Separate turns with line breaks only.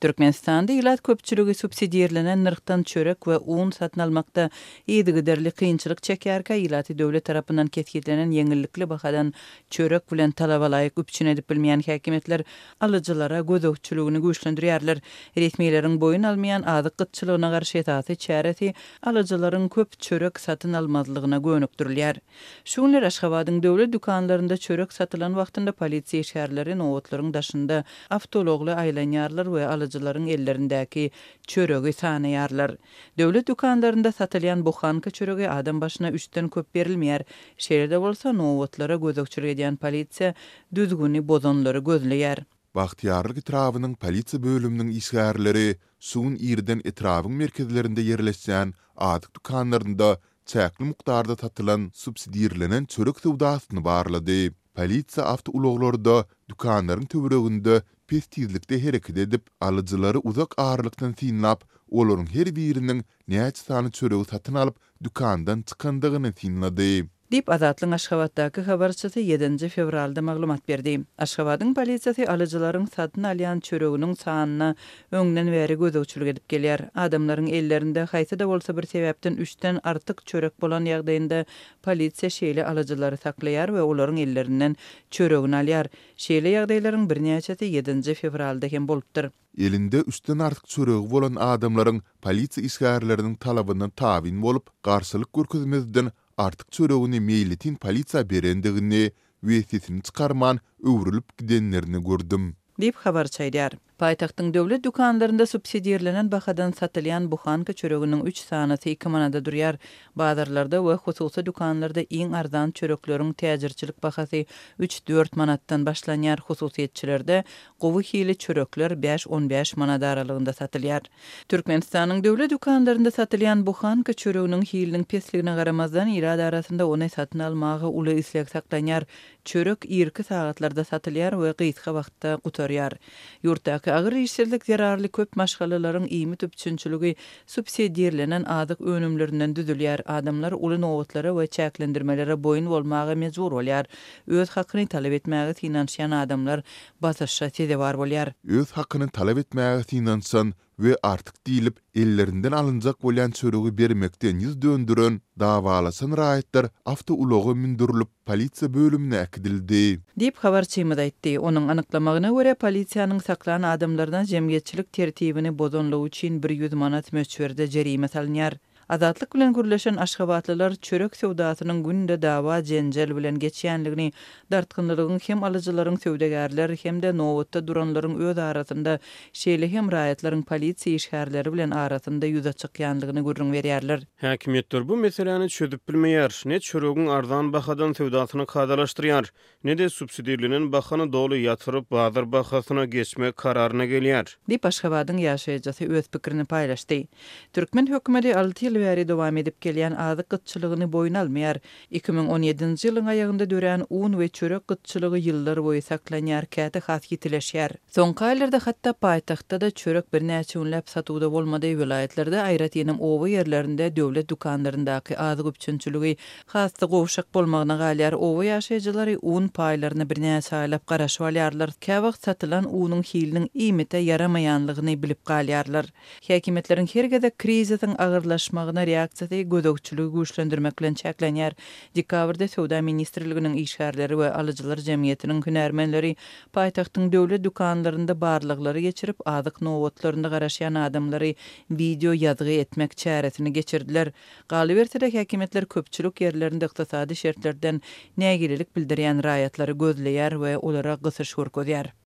Türkmenistanda ilat köpçüligi subsidirlenen nyrhdan çörek we un satyn almakda yzygiderli kynçylyk çekýärkä, ilaty döwlet tarapyndan kesgitlenen ýeňillikli bahadan çörek bilen talabalaýyk üpjün edip bilmeýän häkimiýetler alyjylara gözegçiligini güýçlendirýärler. Resmileriň boýun almaýan azyk gytçylygyna garşy esasy çäresi alyjylaryň köp çörek satyn almazlygyna gönükdirilýär. Şu günler Aşgabadyň döwlet dükanlarynda çörek satylan wagtynda polisiýa işgärleri nobatlaryň daşynda awtoulagly aýlanýarlar we alyjylaryň ellerindäki çöregi sanaýarlar. Döwlet dükanlarynda satylýan buhanka çöregi adam başyna üçden köp berilmeýär. Şeýle-de bolsa, nobatlara gözegçilik edýän polisiýa düzgüni bozanlary gözleýär.
Bagtyýarlyk etrabynyň polisiýa bölüminiň işgärleri şu gün irden etrabyň merkezlerinde ýerleşýän azyk dükanlarynda çäkli mukdarda satylan subsidirlenen çörek söwdasyny barlady. Polisiýa awtoulaglarda, dükanlaryň töwereginde pes tizlikde hereket edip, alyjylary uzak aralykdan synlap, olaryň her biriniň näçe sany çöregi satyn alyp, dükandan çykandygyny synlady.
Diýip, Azatlygyň Aşgabatdaky habarçysy ýedinji fewralda maglumat berdi. Aşgabadyň polisiýasy alyjylaryň satyn alýan çöreginiň sanyna öňden bäri gözegçilik edip gelýär. Adamlaryň ellerinde haýsy-da bolsa bir sebäpden üçden artyk çörek bolan ýagdaýynda polisiýa şeýle alyjylary saklaýar we olaryň ellerinden çöregini alýar. Şeýle ýagdaýlaryň birnäçesi ýedinji fewralda hem bolupdyr.
Elinde üçden artyk çöregi bolan adamlaryň polisiýa işgärleriniň talabyndan tabyn bolup, garşylyk görkezmezden artyk çöregini meýletin polisiýa berendigini we sesini çykarman öwrülip gidenlerini gördüm.
Diýip, habarçy aýdýar. Paýtagtyň döwlet dükanlarynda subsidirlenen bahadan satylýan buhanka çöreginiň üç sanysy iki manada durýar. Bazarlarda we hususy dükanlarda iň arzan çörekleriň täjirçilik bahasy üç-dört manatdan başlanýar, hususyýetçilerde Gowy hili çörekler bäş-on bäş manat aralygynda satylýar. Türkmenistanyň döwlet dükanlarynda satylýan buhanka çöreginiň hiliniň pesligine garamazdan, ilat arasynda ony satyn almaga uly isleg saklanýar. Çörek irki sagatlarda satylýar we gysga wagtda gutarýar. Ýurtdaky agyr işsizlik zerarly köp maşgalalaryň iýmit üpjünçiligi subsidirlenen azyk önümlerinden düzülýär, adamlar uly nobatlara we çäklendirmelere boýun bolmaga mejbur bolýar, öz hakyny talap etmäge synanyşýan adamlar basyşa sezewar bolýar.
Öz hakyny talap etmäge synanyşan we artyk diýlip, ellerinden alynjak bolýan çöregi bermekden ýüz dönderan, dawalaşan raýatlar awtoulaga mündürilip, polisiýa bölümine äkidildi.
Diýip, habarçymyz aýtdy. Onuň anyklamagyna görä, polisiýanyň saklan adamlaryna jemgyýetçilik tertibini bozanlygy üçin bir ýüz manat möçberde jerime salynýar. Azatlyk bilen gürleşen aşgabatlylar çörek söwdasynyň günde dawa-jenjel bilen geçýänligini, dartgynlylygyň hem alyjylaryň söwdagärler hem-de nobatda duranlaryň öz arasynda şeýle hem raýatlaryň polisiýa işgärleri bilen arasynda ýüze çykýandygyny gürrüň berýärler.
Häkimiýetler bu meseläni çözüp bilmeýär, ne çöregiň arzan bahadan söwdasyny kadalaşdyrýar, ne-de subsidirlenen bahany doly ýatyryp, bazar bahasyna geçmek kararyna gelýär.
Diýip, Aşgabadyň ýaşaýjysy öz pikirini paýlaşdy. Türkmen hökümeti alty ýyl bäri dowam edip gelýän azyk gytçylygyny boýun almaýar, Iki müň on ýedinji ýylyň aýagynda dörän un we çörek gytçylygy ýyllarboýy saklanýar, käte has ýitileşýär. Soňky aýlarda hatda paýtagtda-da çörek birnäçe günläp satuwda bolmady. Welaýatlarda, aýratynam oba ýerlerinde döwlet dükanlaryndaky azyk üpjünçiligi has-da gowşak bolmagyna galýar. Oba ýaşaýjylary un paýlaryna birnäçe aýlap garaşyp alýarlar. Käwagt satylan unuň hiliniň iýmite ýaramaýanlygyny bilip galýarlar. Häkimiýetleriň her gezek krizisiň agyrlaşmagyna reaksiýasy gözegçiligi güýçlendirmek bilen çäklenýär. Dekabrda Söwda ministrliginiň işgärleri we alyjylar jemgyýetiniň hünärmenleri paýtagtyň döwlet dükanlarynda barlaglary geçirip, azyk nobatlarynda garaşýan adamlary wideo ýazgy etmek çäresini geçirdiler. Galyberse-de, häkimiýetler köpçülik ýerlerinde ykdysady şertlerden nägilelik bildirýän raýatlary gözleýär we olara gysyş görkezýär.